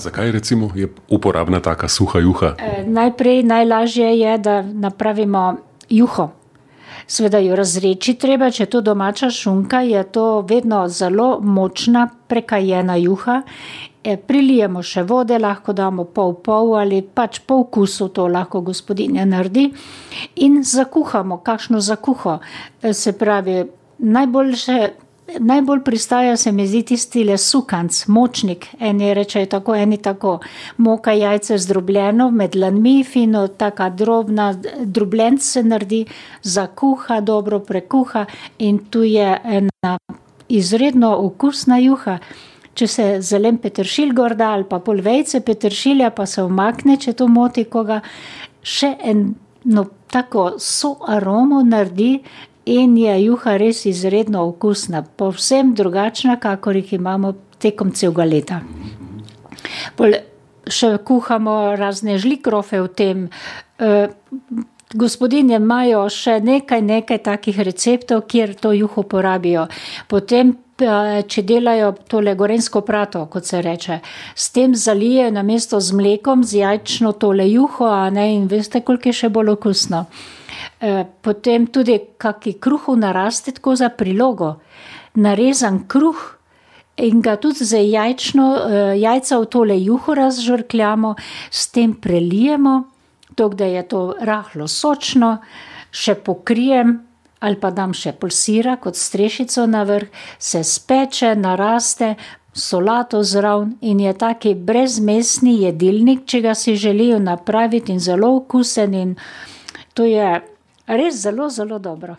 Zakaj recimo je uporabna taka suha juha? E, najprej najlažje je, da napravimo juho. Sveda jo razreči treba, če je to domača šunka, je to vedno zelo močna prekajena juha. E, prilijemo še vode, lahko damo pol pol ali pač po okusu to lahko gospodinja naredi. In zakuhamo, kakšno zakuho. E, se pravi, najboljše najbolj pristaja se mi zdi tisti le sukanc, močnik, eni rečejo tako, eni tako. Moka jajce zdrobljeno med lanmi, fino, taka drobna, drobljenc se naredi, zakuha, dobro prekuha in tu je ena izredno okusna juha. Če se zelen peteršilj gor da ali pa pol vejce peteršilja, pa se umakne, če to moti koga, še eno tako so aromo naredi, in je juha res izredno okusna, povsem drugačna, kakor jih imamo tekom celega leta. Pol še kuhamo razne žlikrofe v tem. Gospodinje imajo še nekaj, nekaj takih receptov, kjer to juho porabijo. Potem, če delajo tole gorenjsko prato, kot se reče, s tem zalijejo namesto z mlekom, z jajčno tole juho, a ne, in veste, koliko je še bolj okusno. potem tudi kaki kruhov naraste tako za prilogo. Narezan kruh in ga tudi z jajčno, jajca v tole juho razžvrkljamo, s tem prelijemo, toliko, da je to rahlo sočno, še pokrijem ali pa dam še pol sira kot strešico na vrh, se speče, naraste, solato zraven in je tak brezmesni jedilnik, če ga si želijo napraviti, in zelo okusen in to je res zelo, zelo dobro.